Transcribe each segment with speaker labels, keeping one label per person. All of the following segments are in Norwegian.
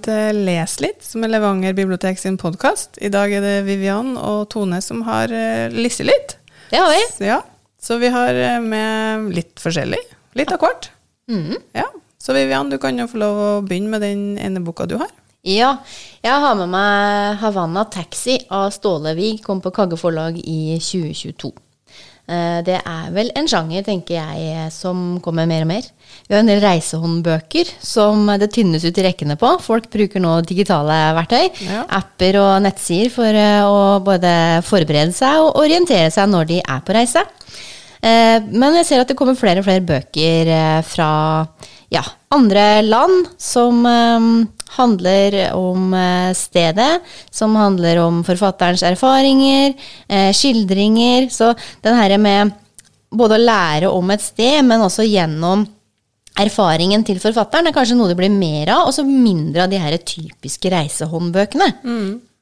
Speaker 1: velkommen til Les litt, som er Levanger bibliotek sin podkast. I dag er det Vivian og Tone som har uh, lisset litt.
Speaker 2: Det har vi.
Speaker 1: Så, ja, så vi har eh, med litt forskjellig. Litt av hvert.
Speaker 2: Mm.
Speaker 1: Ja. Så Vivian, du kan jo få lov å begynne med den ene boka du har.
Speaker 2: Ja, jeg har med meg Havanna Taxi av Ståle Wiig. kom på Kagge forlag i 2022. Eh, Det er vel en sjanger, tenker jeg, som kommer mer og mer. Vi har en del reisehåndbøker som det tynnes ut i rekkene på. Folk bruker nå digitale verktøy,
Speaker 1: Ja.
Speaker 2: apper og nettsider for eh, å både forberede seg og orientere seg når de er på reise. Eh, Men jeg ser at det kommer flere og flere bøker eh, fra ja, andre land som eh, handler om eh, stedet, som handler om forfatterens erfaringer, eh, skildringer. Så den her med både å lære om et sted, men også gjennom erfaringen til forfatteren, er kanskje noe det blir mer av, og så mindre av de her typiske reisehåndbøkene.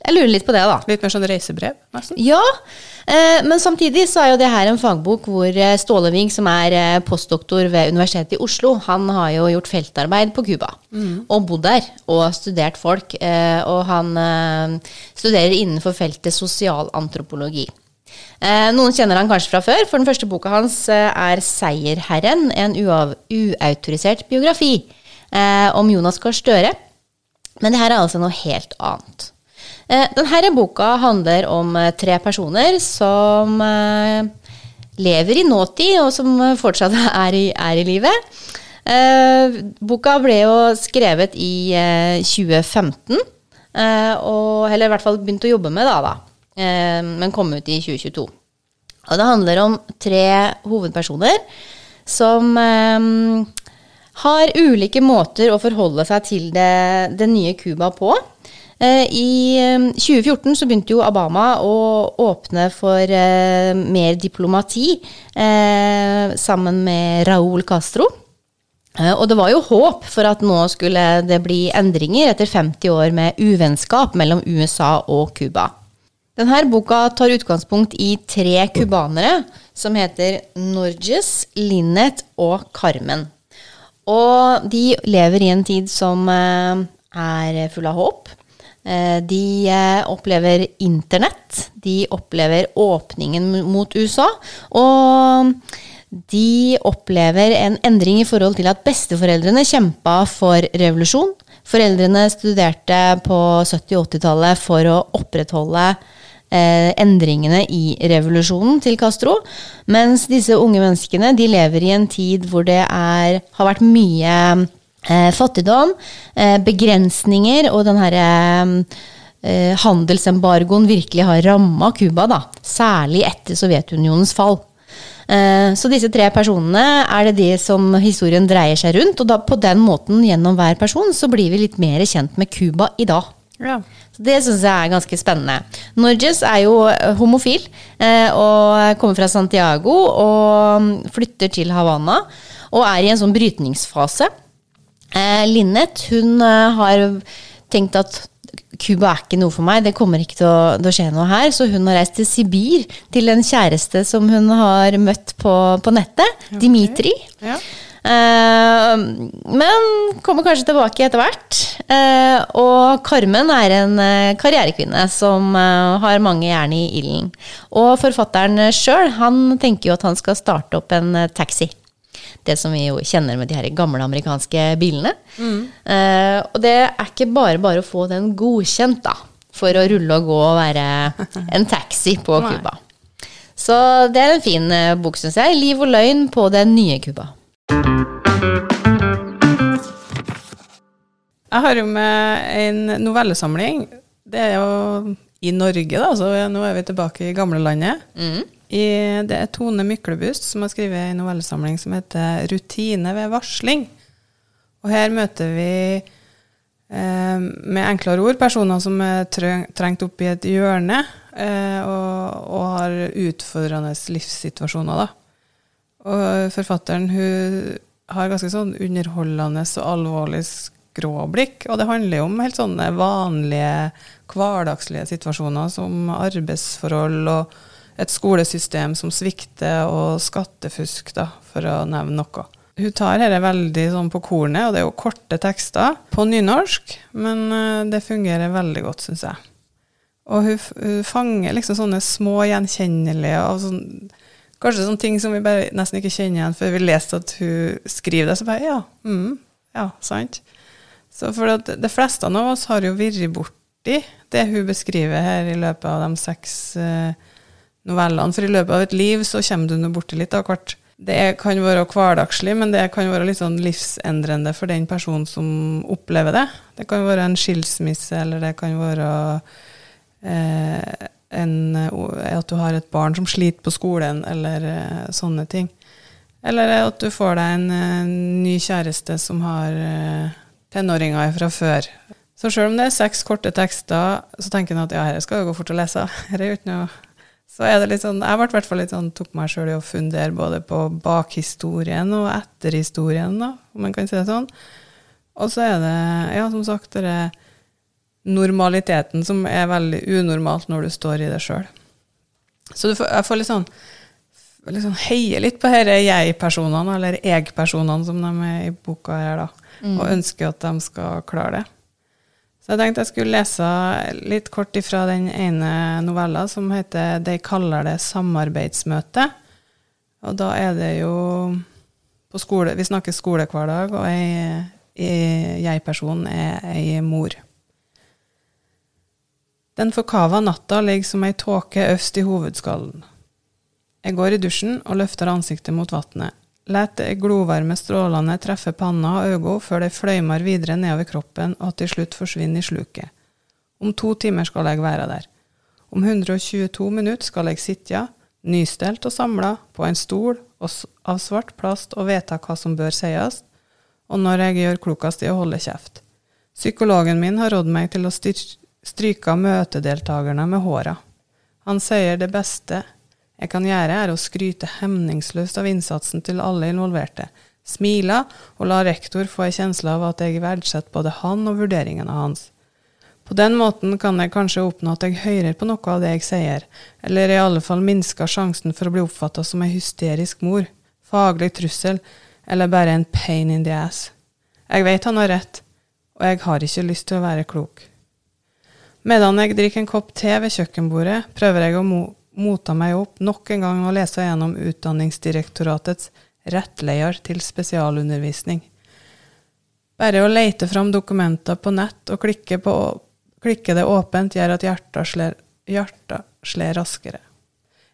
Speaker 2: Jeg lurer litt på det, da.
Speaker 1: Litt mer sånn reisebrev, nesten.
Speaker 2: Ja, eh, men samtidig så er jo det her en fagbok hvor Ståleving, Stålevig, som er eh, postdoktor ved Universitetet i Oslo, han har jo gjort feltarbeid på Cuba. Og bodd der og studert folk. Eh, og han eh, studerer innenfor feltet sosialantropologi. Eh, noen kjenner han kanskje fra før, for den første boka hans eh, er 'Seierherren', en uautorisert biografi eh, om Jonas Gahr Støre. Men det her er altså noe helt annet. Eh, denne boka handler om eh, tre personer som eh, lever i nåtid, og som fortsatt er i, er i livet. Boka ble jo skrevet i eh, 2015, eh, og, eller i hvert fall begynt å jobbe med da, da. Men kom ut i 2022. Og det handler om tre hovedpersoner som har ulike måter å forholde seg til det, det nye Cuba på. Eh, I eh, 2014 så begynte jo Obama å åpne for eh, mer diplomati eh, sammen med Raúl Castro. Eh, Og det var jo håp for at nå skulle det bli endringer etter 50 år med uvennskap mellom USA og Cuba. Denne boka tar utgangspunkt i tre cubanere som heter Norges, Linnet og Carmen. Og de lever i en tid som eh, er full av håp. Eh, De eh, opplever internett, de opplever åpningen mot USA, og de opplever en endring i forhold til at besteforeldrene kjempa for revolusjon. Foreldrene studerte på 70- og 80-tallet for å opprettholde eh, endringene i revolusjonen til Castro. Mens disse unge menneskene de lever i en tid hvor det er, har vært mye eh, fattigdom, eh, begrensninger, og den herre eh, handelsembargoen virkelig har ramma Cuba, da. Særlig etter Sovjetunionens fall. Eh, Så disse tre personene er det det som historien dreier seg rundt, og da på den måten, gjennom hver person, så blir vi litt mer kjent med Cuba i dag.
Speaker 1: Ja.
Speaker 2: Så Det syns jeg er ganske spennende. Norges er jo eh, homofil eh, og kommer fra Santiago og mm, flytter til Havana. og er i en sånn brytningsfase. Eh, Linnet hun eh, har tenkt at Cuba er ikke noe for meg, det kommer ikke til å, til å skje noe her. Så hun har reist til Sibir, til en kjæreste som hun har møtt på, på nettet. Dimitri.
Speaker 1: Ja.
Speaker 2: Eh, men kommer kanskje tilbake etter hvert. Eh, og Carmen er en eh, karrierekvinne som eh, har mange jern i ilden. Og forfatteren sjøl, han tenker jo at han skal starte opp en eh, taxi. Det som vi jo kjenner med de her gamle amerikanske bilene. Eh, og det er ikke bare bare å få den godkjent, da. For å rulle og gå og være en taxi på Cuba. Så det er en fin eh, bok, syns jeg. 'Liv og løgn på det nye Cuba'.
Speaker 1: Jeg har jo med en novellesamling. Det er jo i Norge, da, så nå er vi tilbake i gamlelandet. I, det er Tone Myklebust som har skrevet en novellesamling som heter 'Rutine ved varsling'. Og her møter vi eh, med enklere ord personer som er trengt opp i et hjørne eh, og, og har utfordrende livssituasjoner. da. Og forfatteren hun har ganske sånn underholdende og alvorlig skråblikk, og det handler jo om helt sånne vanlige, hverdagslige situasjoner som arbeidsforhold og et skolesystem som svikter, og skattefusk, da, for å nevne noe. hun tar dette veldig sånn på kornet, og det er jo korte tekster på nynorsk, men eh, det fungerer veldig godt, syns jeg. Og hun, hun, fanger liksom sånne små gjenkjennelige og sånn, Kanskje sånne ting som vi bare nesten ikke kjenner igjen før vi leste at hun skriver det. Så bare ja, mm, ja, sant. Så for at de fleste av oss har jo vært borti det hun beskriver her i løpet av de seks uh, novellene. For i løpet av et liv så kommer du nå borti litt av hvert. Det kan være hverdagslig, men det kan være litt sånn livsendrende for den personen som opplever det. Det kan være en skilsmisse, eller det kan være eh, en, at du har et barn som sliter på skolen, eller eh, sånne ting. Eller at du får deg en, en ny kjæreste som har eh, tenåringer fra før. Så sjøl om det er seks korte tekster, så tenker en at ja, dette skal jo gå fort å lese. Her er jo ikke noe så er det litt sånn, jeg ble i hvert fall litt sånn, tok meg sjøl i å fundere både på bakhistorien og etterhistorien, da, om man kan si det sånn. Og så er det, ja, som sagt, det normaliteten som er veldig unormalt når du står i det sjøl. Så får, jeg får litt sånn liksom heie litt på disse jeg-personene, eller jeg-personene som de er i boka her, da, mm. og ønsker at de skal klare det. Så jeg tenkte jeg skulle lese litt kort ifra den ene novella som heter 'De kaller det samarbeidsmøte'. Og da er det jo på skole Vi snakker skole hver dag, og jeg-personen er ei mor. Den forkava natta ligger som ei tåke øst i hovedskallen. Jeg går i dusjen og løfter ansiktet mot vannet. Let de glovarme strålene treffe panna og øynene før de fløymer videre nedover kroppen og til slutt forsvinner i sluket. Om to timer skal jeg være der. Om 122 minutter skal jeg sitte, nystelt og samla, på en stol av svart plast og vedta hva som bør sies, og når jeg gjør klokest i å holde kjeft. Psykologen min har rådd meg til å stryke møtedeltakerne med håra. Han sier det beste jeg kan gjøre, er å skryte hemningsløst av innsatsen til alle involverte, smile og la rektor få en kjensle av at jeg verdsetter både han og vurderingene hans. På den måten kan jeg kanskje oppnå at jeg hører på noe av det jeg sier, eller i alle fall minsker sjansen for å bli oppfatta som ei hysterisk mor, faglig trussel eller bare en pain in the ass. Jeg vet han har rett, og jeg har ikke lyst til å være klok. Medan jeg drikker en kopp te ved kjøkkenbordet, prøver jeg å mota meg opp nok en gang å lese gjennom Utdanningsdirektoratets rettleier til spesialundervisning. Bare å lete fram dokumenter på nett og klikke, på, klikke det åpent gjør at hjertet slår, hjertet slår raskere.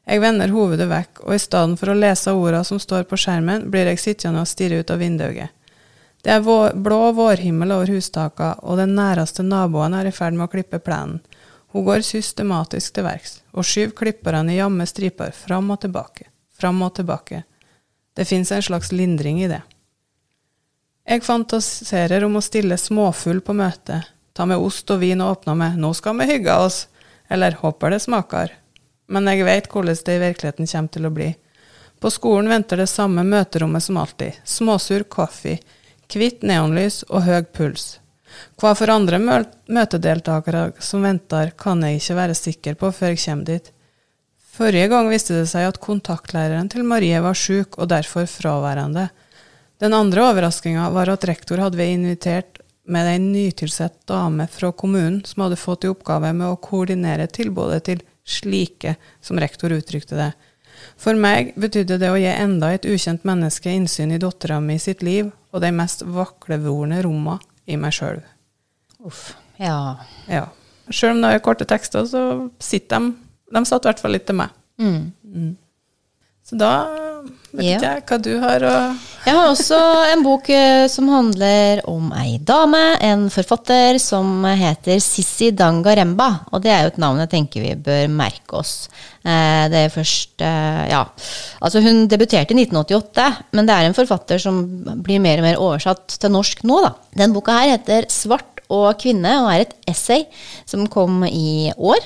Speaker 1: Jeg vender hovedet vekk, og i stedet for å lese ordene som står på skjermen, blir jeg sittende og stirre ut av vinduet. Det er vår, blå vårhimmel over hustakene, og den næreste naboen er i ferd med å klippe plenen. Hun går systematisk til verks og skyver klipperne i jamme striper fram og tilbake, fram og tilbake. Det fins en slags lindring i det. Jeg fantaserer om å stille småfugl på møtet, ta med ost og vin og åpne med 'nå skal vi hygge oss', eller 'håper det smaker'. Men jeg vet hvordan det i virkeligheten kommer til å bli. På skolen venter det samme møterommet som alltid, småsur kaffe, hvitt neonlys og høy puls. Hva for andre møtedeltakere som venter, kan jeg ikke være sikker på før jeg kommer dit. Forrige gang viste det seg at kontaktlæreren til Marie var syk og derfor fraværende. Den andre overraskinga var at rektor hadde invitert med ei nytilsatt dame fra kommunen som hadde fått i oppgave med å koordinere tilbudet til slike, som rektor uttrykte det. For meg betydde det å gi enda et ukjent menneske innsyn i dattera mi sitt liv og de mest vaklevorne rommene i meg sjøl.
Speaker 2: Uff. Ja.
Speaker 1: ja. Sjøl om det er korte tekster, så sitter de De satt i hvert fall litt til meg. Mm. Mm. Så da vet ja. ikke jeg hva du har å
Speaker 2: Jeg har også en bok eh, som handler om ei dame, en forfatter, som heter Sissi Dangaremba. Og det er jo et navn jeg tenker vi bør merke oss. Eh, det er først eh, Ja. Altså, hun debuterte i 1988, men det er en forfatter som blir mer og mer oversatt til norsk nå, da. Den boka her heter Svart og kvinne, og er et essay som kom i år.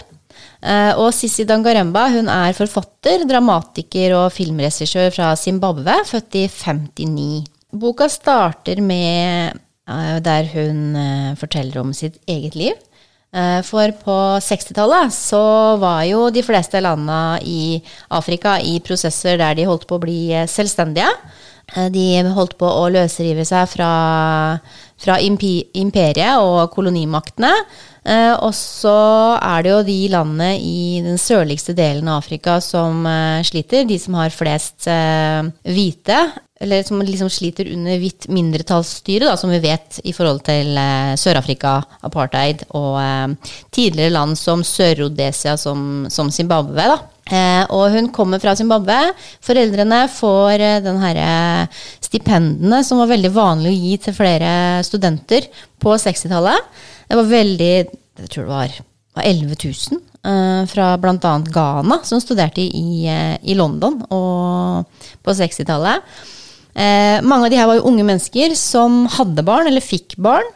Speaker 2: Uh, og Sissi Dangaremba hun er forfatter, dramatiker og filmregissør fra Zimbabwe, født i 59. Boka starter med uh, der hun uh, forteller om sitt eget liv. For på 60-tallet så var jo de fleste landa i Afrika i prosesser der de holdt på å bli selvstendige. Eh, De holdt på å løsrive seg fra, fra imperiet og kolonimaktene. Eh, og så er det jo de landene i den sørligste delen av Afrika som eh, sliter. De som har flest eh, hvite, eller som liksom sliter under hvitt mindretallsstyre, da, som vi vet i forhold til eh, Sør-Afrika, apartheid, og eh, tidligere land som Sør-Rodesia, som, som Zimbabwe. da. Eh, og hun kommer fra Zimbabwe. Foreldrene får eh, den herre stipendene som var veldig vanlig å gi til flere studenter på 60-tallet. Det var veldig Jeg tror det var, var 11 000 eh, fra bl.a. Ghana som studerte i, eh, i London på 60-tallet. Eh, mange av de her var jo unge mennesker som hadde barn, eller fikk barn.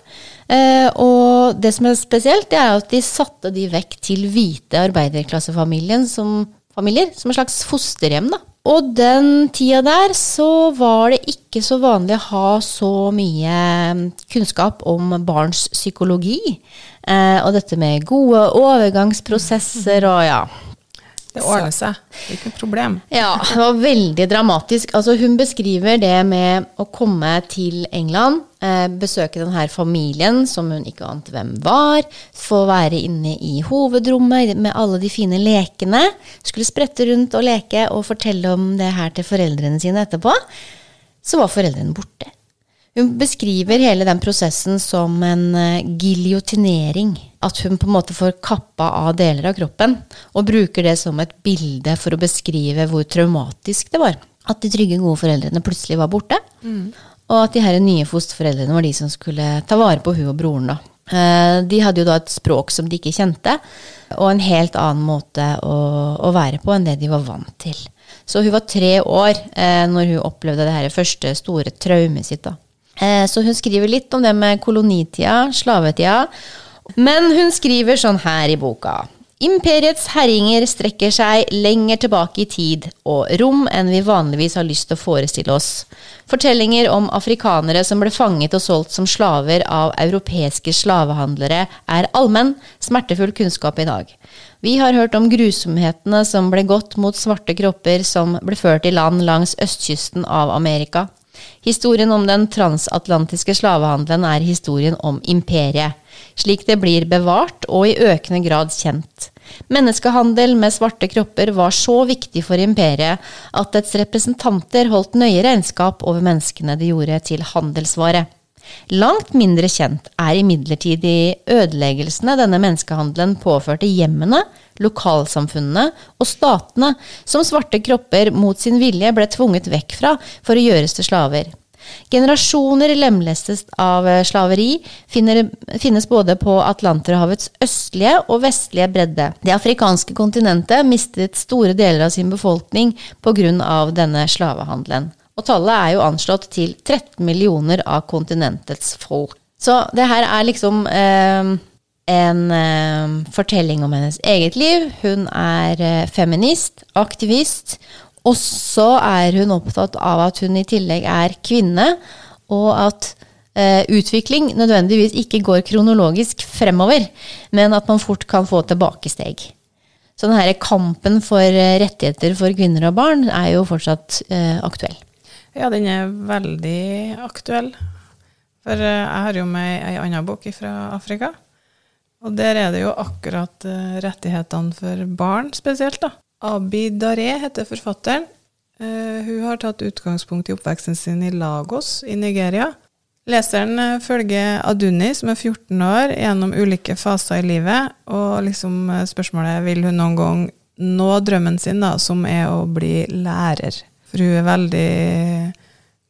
Speaker 2: Eh, og det som er spesielt, det er at de satte de vekk til hvite arbeiderklassefamilier som, som en slags fosterhjem. da. Og den tida der så var det ikke så vanlig å ha så mye mm, kunnskap om barns psykologi. Eh, og dette med gode overgangsprosesser og ja.
Speaker 1: Det ordner seg. Det er ikke noe problem.
Speaker 2: Ja, det var veldig dramatisk. Altså, hun beskriver det med å komme til England, eh, besøke denne familien som hun ikke ante hvem var, få være inne i hovedrommet med alle de fine lekene, skulle sprette rundt og leke og fortelle om det her til foreldrene sine etterpå. Så var foreldrene borte. Hun beskriver hele den prosessen som en eh, giljotinering. At hun på en måte får kappa av deler av kroppen, og bruker det som et bilde for å beskrive hvor traumatisk det var. At de trygge, gode foreldrene plutselig var borte. Og at de her nye fosterforeldrene var de som skulle ta vare på hun og broren. da. Eh, De hadde jo da et språk som de ikke kjente, og en helt annen måte å, å være på enn det de var vant til. Så hun var tre år eh, når hun opplevde det her første store traumet sitt. da. Eh, Så hun skriver litt om det med kolonitida, slavetida. Men hun skriver sånn her i boka. Imperiets herjinger strekker seg lenger tilbake i tid og rom enn vi vanligvis har lyst til å forestille oss. Fortellinger om afrikanere som ble fanget og solgt som slaver av europeiske slavehandlere, er allmenn, smertefull kunnskap i dag. Vi har hørt om grusomhetene som ble gått mot svarte kropper som ble ført i land langs østkysten av Amerika. Historien om den transatlantiske slavehandelen er historien om imperiet, slik det blir bevart og i økende grad kjent. Menneskehandel med svarte kropper var så viktig for imperiet at dets representanter holdt nøye regnskap over menneskene de gjorde til handelsvare. Langt mindre kjent er imidlertid de ødeleggelsene denne menneskehandelen påførte hjemmene, lokalsamfunnene og statene, som svarte kropper mot sin vilje ble tvunget vekk fra for å gjøres til slaver. Generasjoner lemlestes av eh, slaveri finner, finnes både på Atlanterhavets østlige og vestlige bredde. Det afrikanske kontinentet mistet store deler av sin befolkning pga. denne slavehandelen. Og tallet er jo anslått til 13 millioner av kontinentets folk. Så det her er liksom eh, en eh, fortelling om hennes eget liv. Hun er eh, feminist, aktivist, og så er hun opptatt av at hun i tillegg er kvinne, og at eh, utvikling nødvendigvis ikke går kronologisk fremover, men at man fort kan få tilbakesteg. Så denne kampen for eh, rettigheter for kvinner og barn er jo fortsatt eh, aktuell.
Speaker 1: Ja, den er veldig aktuell. For eh, jeg har jo med ei anna bok fra Afrika. Og der er det jo akkurat eh, rettighetene for barn spesielt, da. Abi Daré heter forfatteren. Eh, hun har tatt utgangspunkt i oppveksten sin i Lagos i Nigeria. Leseren eh, følger Aduni, som er 14 år, gjennom ulike faser i livet. Og liksom spørsmålet vil hun noen gang nå drømmen sin, da, som er å bli lærer. For hun er veldig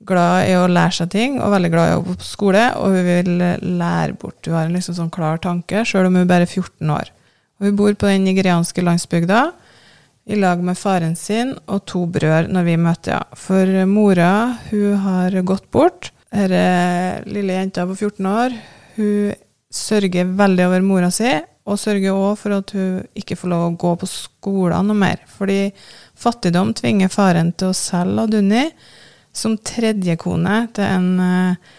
Speaker 1: glad i å lære seg ting, og veldig glad i å gå på skole, og hun vil lære bort. Hun har en liksom sånn klar tanke, sjøl om hun bare er 14 år. Og hun bor på den nigerianske landsbygda i lag med faren sin og to brødre når vi møter henne. For mora, hun har gått bort. Denne lille jenta på 14 år, hun sørger veldig over mora si, og sørger òg for at hun ikke får lov å gå på skolen noe mer. Fordi fattigdom tvinger faren til å selge Aduni som tredjekone til en, eh,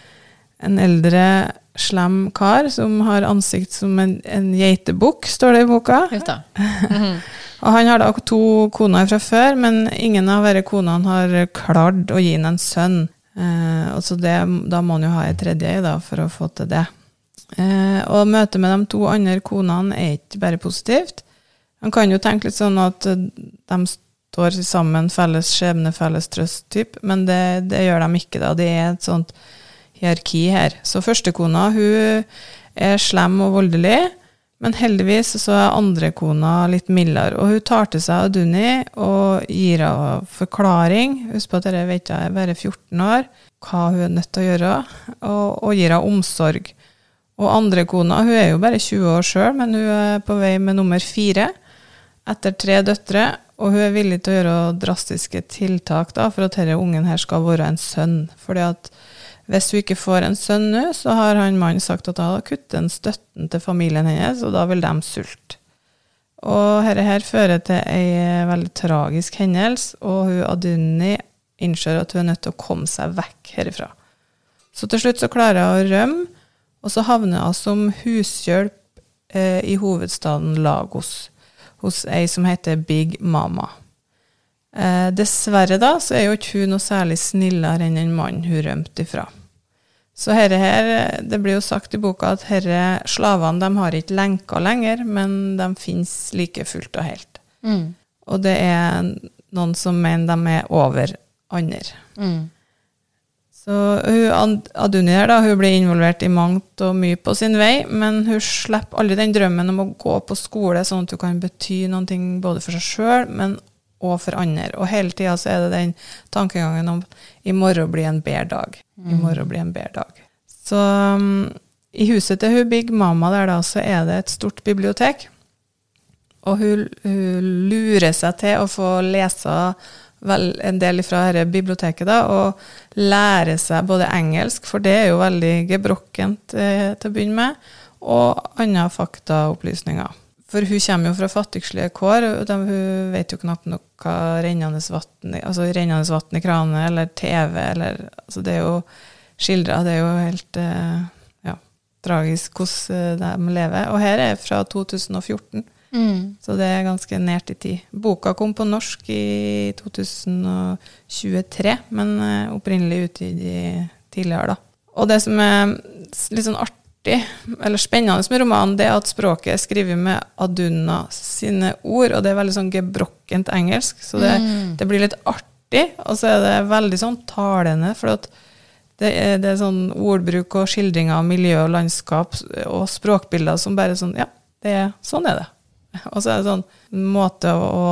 Speaker 1: en eldre slem kar som har ansikt som en, en geitebukk, står det i boka.
Speaker 2: Mm -hmm.
Speaker 1: Og han har da to koner fra før, men ingen av disse konene har klart å gi ham en sønn. Eh, og så det, da må han jo ha ei tredje da, for å få til det. Eh, og møtet med de to andre konene er ikke bare positivt. Man kan jo tenke litt sånn at de står sammen, felles skjebne, felles trøst-type, men det, det, gjør de ikke. da. Det er et sånt hierarki her. Så førstekona hun er slem og voldelig. Men heldigvis så er andrekona litt mildere, og hun tar til seg Aduni og gir henne forklaring. Husk på at dette vet jeg er bare 14 år, hva hun er nødt til å gjøre, og, og gir henne omsorg. Og andrekona hun er jo bare 20 år sjøl, men hun er på vei med nummer fire etter tre døtre, og hun er villig til å gjøre drastiske tiltak da, for at denne ungen her skal være en sønn. fordi at hvis hun ikke får en sønn nå, så har han mannen sagt at da kutter han støtten til familien hennes, og da vil de sulte. Og dette her fører til ei veldig tragisk hendelse, og hun Adunni innser at hun er nødt til å komme seg vekk herifra. Så til slutt så klarer hun å rømme, og så havner hun som hushjelp eh, i hovedstaden Lagos, hos ei som heter Big Mama. Eh, dessverre da, så er jo ikke hun noe særlig snillere enn den mannen hun rømte ifra. Så herre her, det blir jo sagt i boka at herre slavene de har ikke lenker lenger, men de finnes like fullt og helt. Mm. Og det er noen som mener de er over andre. Mm. Så hun, Aduni her da, hun blir involvert i mangt og mye på sin vei, men hun slipper aldri den drømmen om å gå på skole, sånn at hun kan bety noe både for seg sjøl, men og for andre. Og hele tida så er det den tankegangen om i morgen blir en bedre dag. I mm. morgen blir en bedre dag. Så um, i huset til hun Big Mama der da, så er det et stort bibliotek. Og hun, hun lurer seg til å få lese vel, en del fra dette biblioteket, da, og lære seg både engelsk, for det er jo veldig gebrokkent eh, til å begynne med, og andre faktaopplysninger. For hun kommer jo fra fattigslige kår, og de, hun vet jo knapt nok hva rennende vann altså i kranen eller TV eller altså Det er jo skildra, det er jo helt eh, tragisk hvordan eh, de lever. Og her er jeg fra 2014, mm. så det er ganske nært i tid. Boka kom på norsk i 2023, men eh, opprinnelig utgitt tidligere, da. Og det som er litt sånn artig eller spennende med romanen, det er at språket er skrevet med Aduna sine ord, og det er veldig sånn gebrokkent engelsk, så det, mm. det blir litt artig, og så er det veldig sånn talende, for at det er, det er sånn ordbruk og skildringer av miljø og landskap og språkbilder som bare sånn Ja, det sånn er det. Og så er det sånn måte å,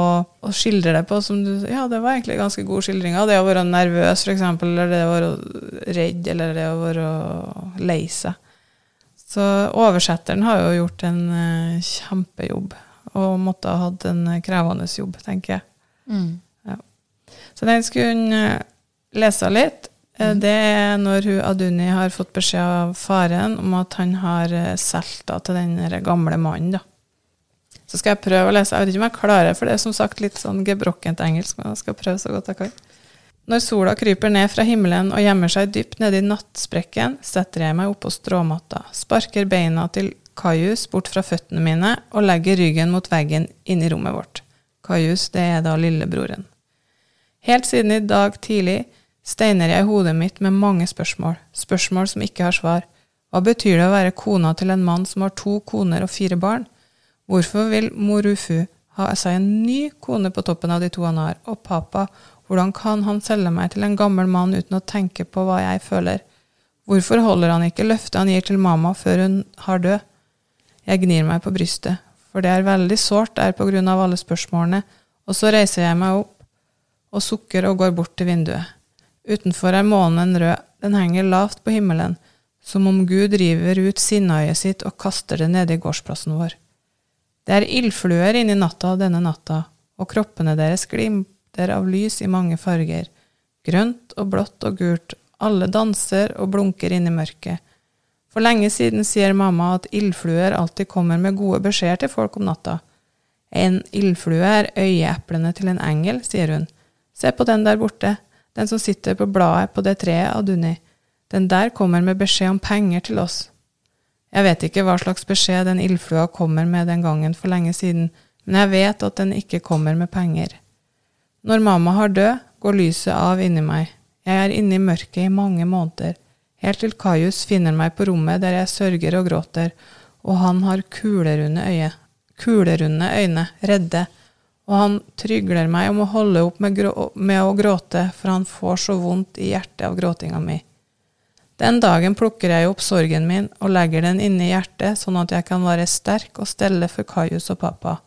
Speaker 1: å, skildre det på som du Ja, det var egentlig ganske god skildring av Det å være nervøs, f.eks., eller det å være redd, eller det å være lei seg. Så oversetteren har jo gjort en uh, kjempejobb, og måtte ha hatt en krevende jobb, tenker jeg. Mm. Ja. Så den skulle hun uh, lese litt. Mm. det er når hun Aduni har fått beskjed av faren om at han har solgt til den gamle mannen. da. Så skal jeg prøve å lese. Jeg vet ikke om jeg klarer for det er som sagt litt sånn gebrokkent engelsk, men jeg skal prøve så godt jeg kan. Når sola kryper ned fra himmelen og gjemmer seg dypt nede i nattsprekken, setter jeg meg oppå stråmatta, sparker beina til Kajus bort fra føttene mine og legger ryggen mot veggen inn i rommet vårt. Kajus, det er da lillebroren. Helt siden i dag tidlig steiner jeg hodet mitt med mange spørsmål, spørsmål som ikke har svar. Hva betyr det å være kona til en mann som har to koner og fire barn? Hvorfor vil Morufu ha seg en ny kone på toppen av de to han har, og papa hvordan kan han selge meg til en gammel mann uten å tenke på hva jeg føler? Hvorfor holder han ikke løftet han gir til mamma før hun har død? Jeg gnir meg på brystet, for det er veldig sårt der på grunn av alle spørsmålene, og så reiser jeg meg opp og sukker og går bort til vinduet. Utenfor er månen rød, den henger lavt på himmelen, som om Gud river ut sinneøyet sitt og kaster det nede i gårdsplassen vår. Det er ildfluer inni natta denne natta, og kroppene deres glimter av lys i mange farger. Grønt og blått og gult. Alle danser og blunker inni mørket. For lenge siden sier mamma at ildfluer alltid kommer med gode beskjeder til folk om natta. En ildflue er øyeeplene til en engel, sier hun. Se på den der borte, den som sitter på bladet på det treet, Aduni. Den der kommer med beskjed om penger til oss. Jeg vet ikke hva slags beskjed den ildflua kommer med den gangen for lenge siden, men jeg vet at den ikke kommer med penger. Når mamma har død, går lyset av inni meg. Jeg er inne i mørket i mange måneder, helt til Kajus finner meg på rommet der jeg sørger og gråter, og han har kulerunde øye, kulerunde øyne, redde, og han trygler meg om å holde opp med, med å gråte, for han får så vondt i hjertet av gråtinga mi. Den dagen plukker jeg opp sorgen min og legger den inni hjertet, sånn at jeg kan være sterk og stelle for Kajus og pappa.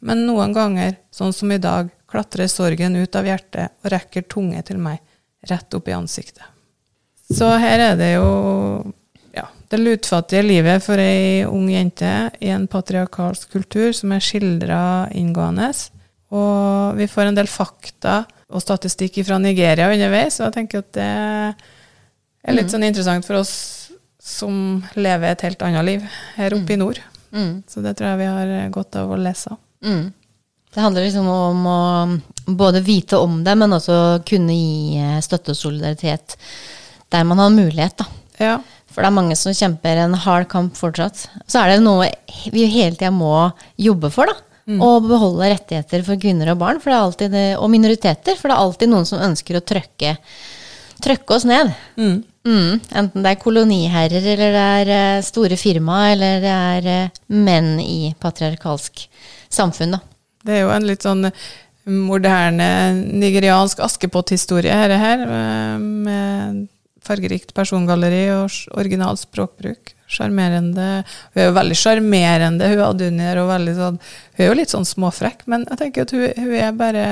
Speaker 1: Men noen ganger, sånn som i dag, klatrer sorgen ut av hjertet og rekker tunge til meg, rett opp i ansiktet. Så her er det jo ja, det lutfattige livet for ei ung jente i en patriarkalsk kultur som er skildra inngående. Og vi får en del fakta og statistikk fra Nigeria underveis, og jeg tenker at det er litt sånn interessant for oss som lever et helt annet liv her oppe i nord.
Speaker 2: Mm.
Speaker 1: Så det tror jeg vi har godt av å lese.
Speaker 2: Mm. Det handler liksom om å både vite om det, men også kunne gi eh, støtte og solidaritet der man har mulighet, da.
Speaker 1: Ja.
Speaker 2: For det er mange som kjemper en hard kamp fortsatt. Så er det noe vi hele tida må jobbe for, da. Å beholde rettigheter for kvinner og barn for det er alltid det, og minoriteter. For det er alltid noen som ønsker å trøkke, trøkke oss ned.
Speaker 1: Mm.
Speaker 2: Mm, enten det er koloniherrer, eller det er eh, store firma, eller det er eh, menn i patriarkalsk samfunn, da.
Speaker 1: Det er jo en litt sånn moderne nigeriansk Askepott-historie, her, her, eh, med fargerikt persongalleri og original språkbruk. Sjarmerende. Hun er jo veldig sjarmerende, hun Adunier, og veldig sånn Hun er jo litt sånn småfrekk, men jeg tenker at hun, hun er bare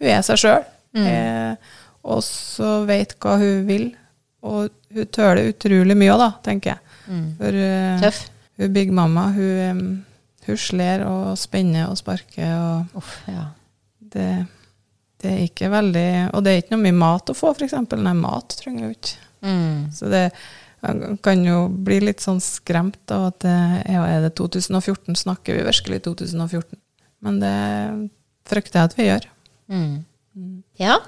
Speaker 1: Hun er seg sjøl. Og så vet hva hun vil. Og hun tøler utrolig mye òg, da, tenker jeg. For uh,
Speaker 2: Tøff.
Speaker 1: hun Big Mamma, hun, um, husler og spenner og sparker, og
Speaker 2: Uff, ja.
Speaker 1: det, det er ikke veldig Og det er ikke noe mye mat å få, f.eks. Nei, mat trenger hun ikke.
Speaker 2: Mm.
Speaker 1: Så det man kan jo bli litt sånn skremt av at det, ja, er det 2014? Snakker vi virkelig 2014? Men det frykter jeg at vi gjør.
Speaker 2: Mm. Ja.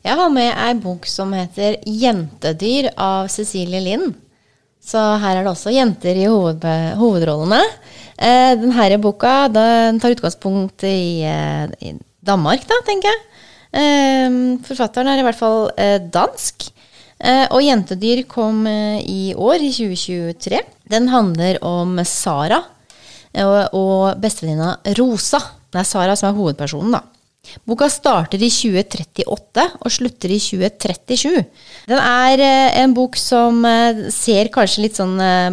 Speaker 2: Jeg har med ei bok som heter 'Jentedyr' av Cecilie Lind. Så her er det også jenter i hoved, hovedrollene. Eh, denne boka den tar utgangspunkt i, eh, i Danmark, da, tenker jeg. Eh, forfatteren er i hvert fall eh, dansk. Eh, og 'Jentedyr' kom eh, i år, i 2023. Den handler om Sara og, og bestevenninna Rosa. Det er Sara som er hovedpersonen, da. Boka starter i 2038 og slutter i 2037. Den er eh, en bok som eh, ser kanskje litt sånn eh,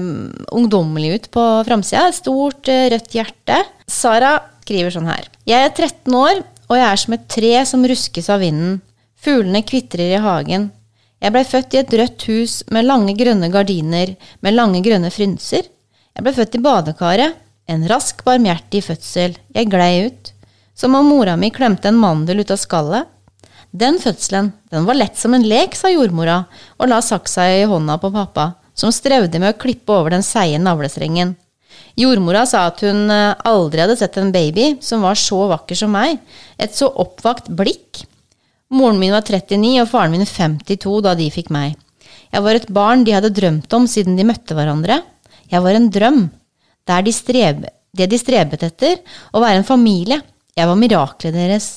Speaker 2: ungdommelig ut på framsida. Stort, rødt hjerte. Sara skriver sånn her. Jeg er 13 år, og jeg er som et tre som ruskes av vinden. Fuglene kvitrer i hagen. Jeg blei født i et rødt hus med lange grønne gardiner med lange grønne frynser. Jeg ble født i badekaret. En rask, barmhjertig fødsel. Jeg glei ut. Som om mora mi klemte en mandel ut av skallet. Den fødselen, den var lett som en lek, sa jordmora, og la saksa i hånda på pappa, som strevde med å klippe over den seige navlestrengen. Jordmora sa at hun eh, aldri hadde sett en baby som var så vakker som meg, et så oppvakt blikk. Moren min var 39 og faren min 52 da de fikk meg. Jeg var et barn de hadde drømt om siden de møtte hverandre. Jeg var en drøm. Der de streb, det de strebet etter, å være en familie. Jeg var miraklet deres.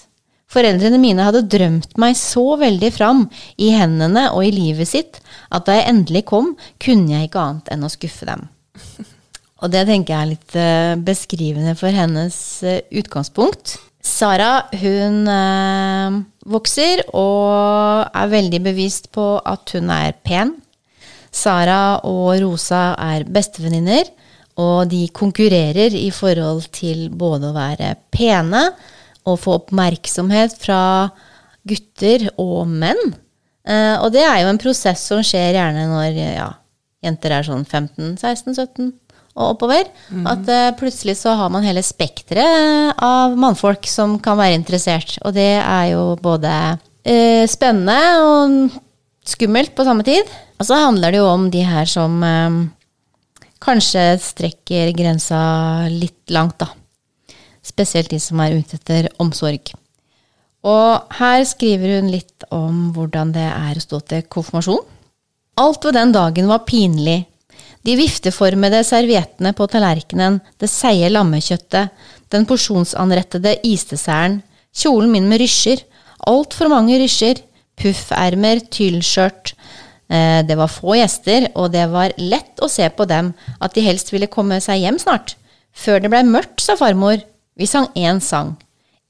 Speaker 2: Foreldrene mine hadde drømt meg så veldig fram i hendene og i livet sitt at da jeg endelig kom, kunne jeg ikke annet enn å skuffe dem. Og det tenker jeg er litt eh, beskrivende for hennes eh, utgangspunkt. Sara hun eh, vokser og er veldig bevisst på at hun er pen. Sara og Rosa er bestevenninner, og de konkurrerer i forhold til både å være pene og få oppmerksomhet fra gutter og menn. Eh, og det er jo en prosess som skjer gjerne når ja, jenter er sånn 15-16-17 og oppover. At eh, plutselig så har man hele spekteret av mannfolk som kan være interessert. Og det er jo både eh, spennende og skummelt på samme tid. Og så handler det jo om de her som eh, kanskje strekker grensa litt langt, da. Spesielt de som er ute etter omsorg. Og her skriver hun litt om hvordan det er å stå til konfirmasjon. Alt ved den dagen var pinlig. De vifteformede serviettene på tallerkenen, det seige lammekjøttet, Den porsjonsanrettede isdesserten. Kjolen min med rysjer. Altfor mange rysjer. Puffermer, tyllskjørt. Eh, Det var få gjester, og det var lett å se på dem at de helst ville komme seg hjem snart. Før det blei mørkt, sa farmor. Vi sang én sang.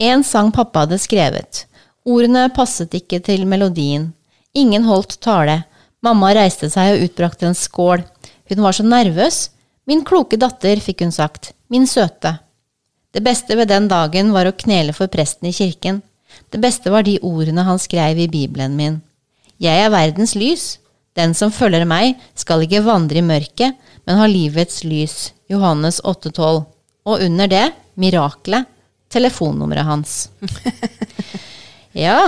Speaker 2: Én sang pappa hadde skrevet. Ordene passet ikke til melodien. Ingen holdt tale. Mamma reiste seg og utbrakte en skål. Hun var så nervøs. Min kloke datter, fikk hun sagt. Min søte. Det beste ved den dagen var å knele for presten i kirken. Det beste var de ordene han skrev i Bibelen min. Jeg er verdens lys. Den som følger meg, skal ikke vandre i mørket, men ha livets lys. Johannes 8,12. Og under det, miraklet, telefonnummeret hans. ja,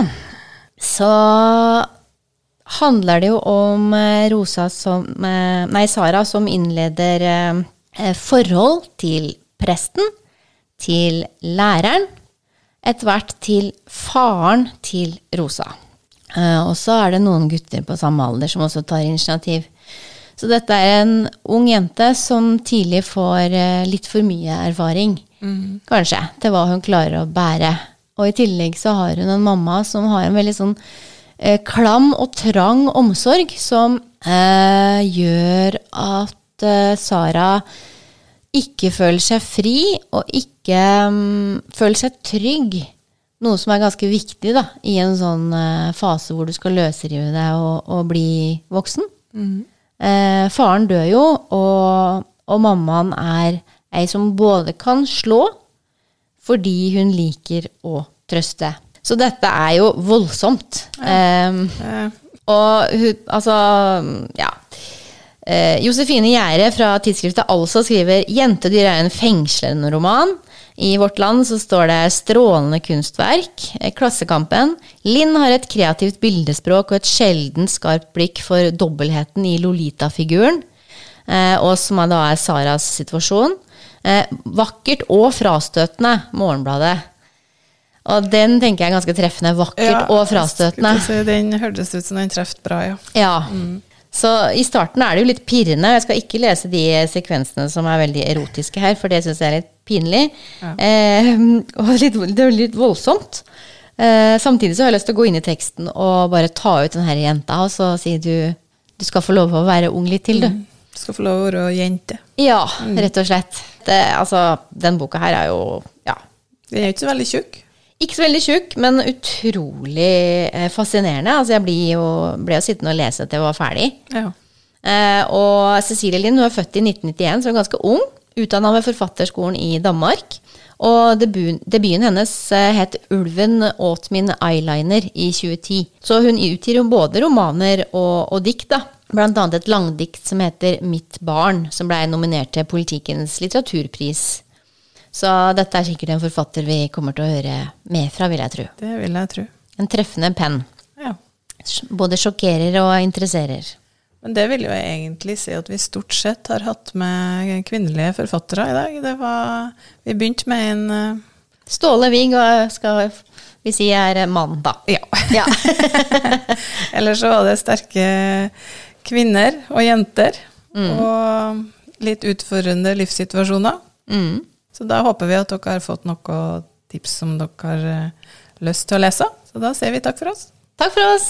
Speaker 2: så handler det jo om eh, Rosa som eh, Nei, Sara som innleder eh, forhold til presten, til læreren, etter hvert til faren til Rosa. Eh, og så er det noen gutter på samme alder som også tar initiativ. Så dette er en ung jente som tidlig får eh, litt for mye erfaring, kanskje, til hva hun klarer å bære. Og i tillegg så har hun en mamma som har en veldig sånn eh, klam og trang omsorg, som eh, gjør at eh, Sara ikke føler seg fri, og ikke um, føler seg trygg. Noe som er ganske viktig da, i en sånn uh, fase hvor du skal løsrive deg og, og bli voksen. Eh, faren dør jo, og, og mammaen er ei som både kan slå, fordi hun liker å trøste. Så dette er jo voldsomt. Eh,
Speaker 1: ja.
Speaker 2: og hun, altså, ja. Uh, Josefine Gjære fra tidsskriftet Altså skriver 'Jentedyr er en fengslende roman'. I Vårt Land så står det 'Strålende kunstverk'. Eh, Klassekampen. Linn har et kreativt bildespråk og et sjeldent skarpt blikk for dobbeltheten i Lolita-figuren. Eh, og som da er Saras situasjon. Eh, vakkert og frastøtende, Morgenbladet. Og den tenker jeg er ganske treffende. Vakkert
Speaker 1: ja,
Speaker 2: og frastøtende.
Speaker 1: Si, den hørtes ut som den traff bra, ja.
Speaker 2: Ja. Så i starten er det jo litt pirrende. Jeg skal ikke lese de sekvensene som er veldig erotiske her, for det syns jeg er litt pinlig. Eh, og litt, det er litt voldsomt. Eh, samtidig så har jeg lyst til å gå inn i teksten og bare ta ut denne jenta, og så si du, du skal få lov å være ung litt til, du.
Speaker 1: Du skal få lov å være jente.
Speaker 2: Ja, rett og slett. Det, altså, den boka her er jo ja,
Speaker 1: Den er jo ikke så veldig tjukk.
Speaker 2: ikke så veldig tjukk, men utrolig eh, fascinerende. Altså, jeg blir jo, ble jo sittende og lese til jeg var ferdig.
Speaker 1: Ja.
Speaker 2: Eh, og Cecilie Lind hun er født i 1991, så hun er ganske ung. Utdanna ved Forfatterskolen i Danmark. Og debuten, debuten hennes eh, het 'Ulven åt min eyeliner' i 2010. Så hun utgir jo både romaner og, og dikt, da. Blant annet et langdikt som heter 'Mitt barn', som blei nominert til Politikkens litteraturpris. Så dette er sikkert en forfatter vi kommer til å høre mer fra, vil jeg tro.
Speaker 1: Det vil jeg tro.
Speaker 2: En treffende penn.
Speaker 1: Ja.
Speaker 2: Både sjokkerer og interesserer.
Speaker 1: Men det vil jo egentlig si at vi stort sett har hatt med kvinnelige forfattere i dag. Det var, vi begynte med en uh,
Speaker 2: Ståle Wig og skal vi si er mann, da.
Speaker 1: Ja.
Speaker 2: Ja.
Speaker 1: Ellers så var det sterke kvinner og jenter. Og litt utfordrende livssituasjoner.
Speaker 2: Mm.
Speaker 1: Så da håper vi at dere har fått noen tips som dere har eh, lyst til å lese. Så da sier vi takk for oss.
Speaker 2: Takk for oss.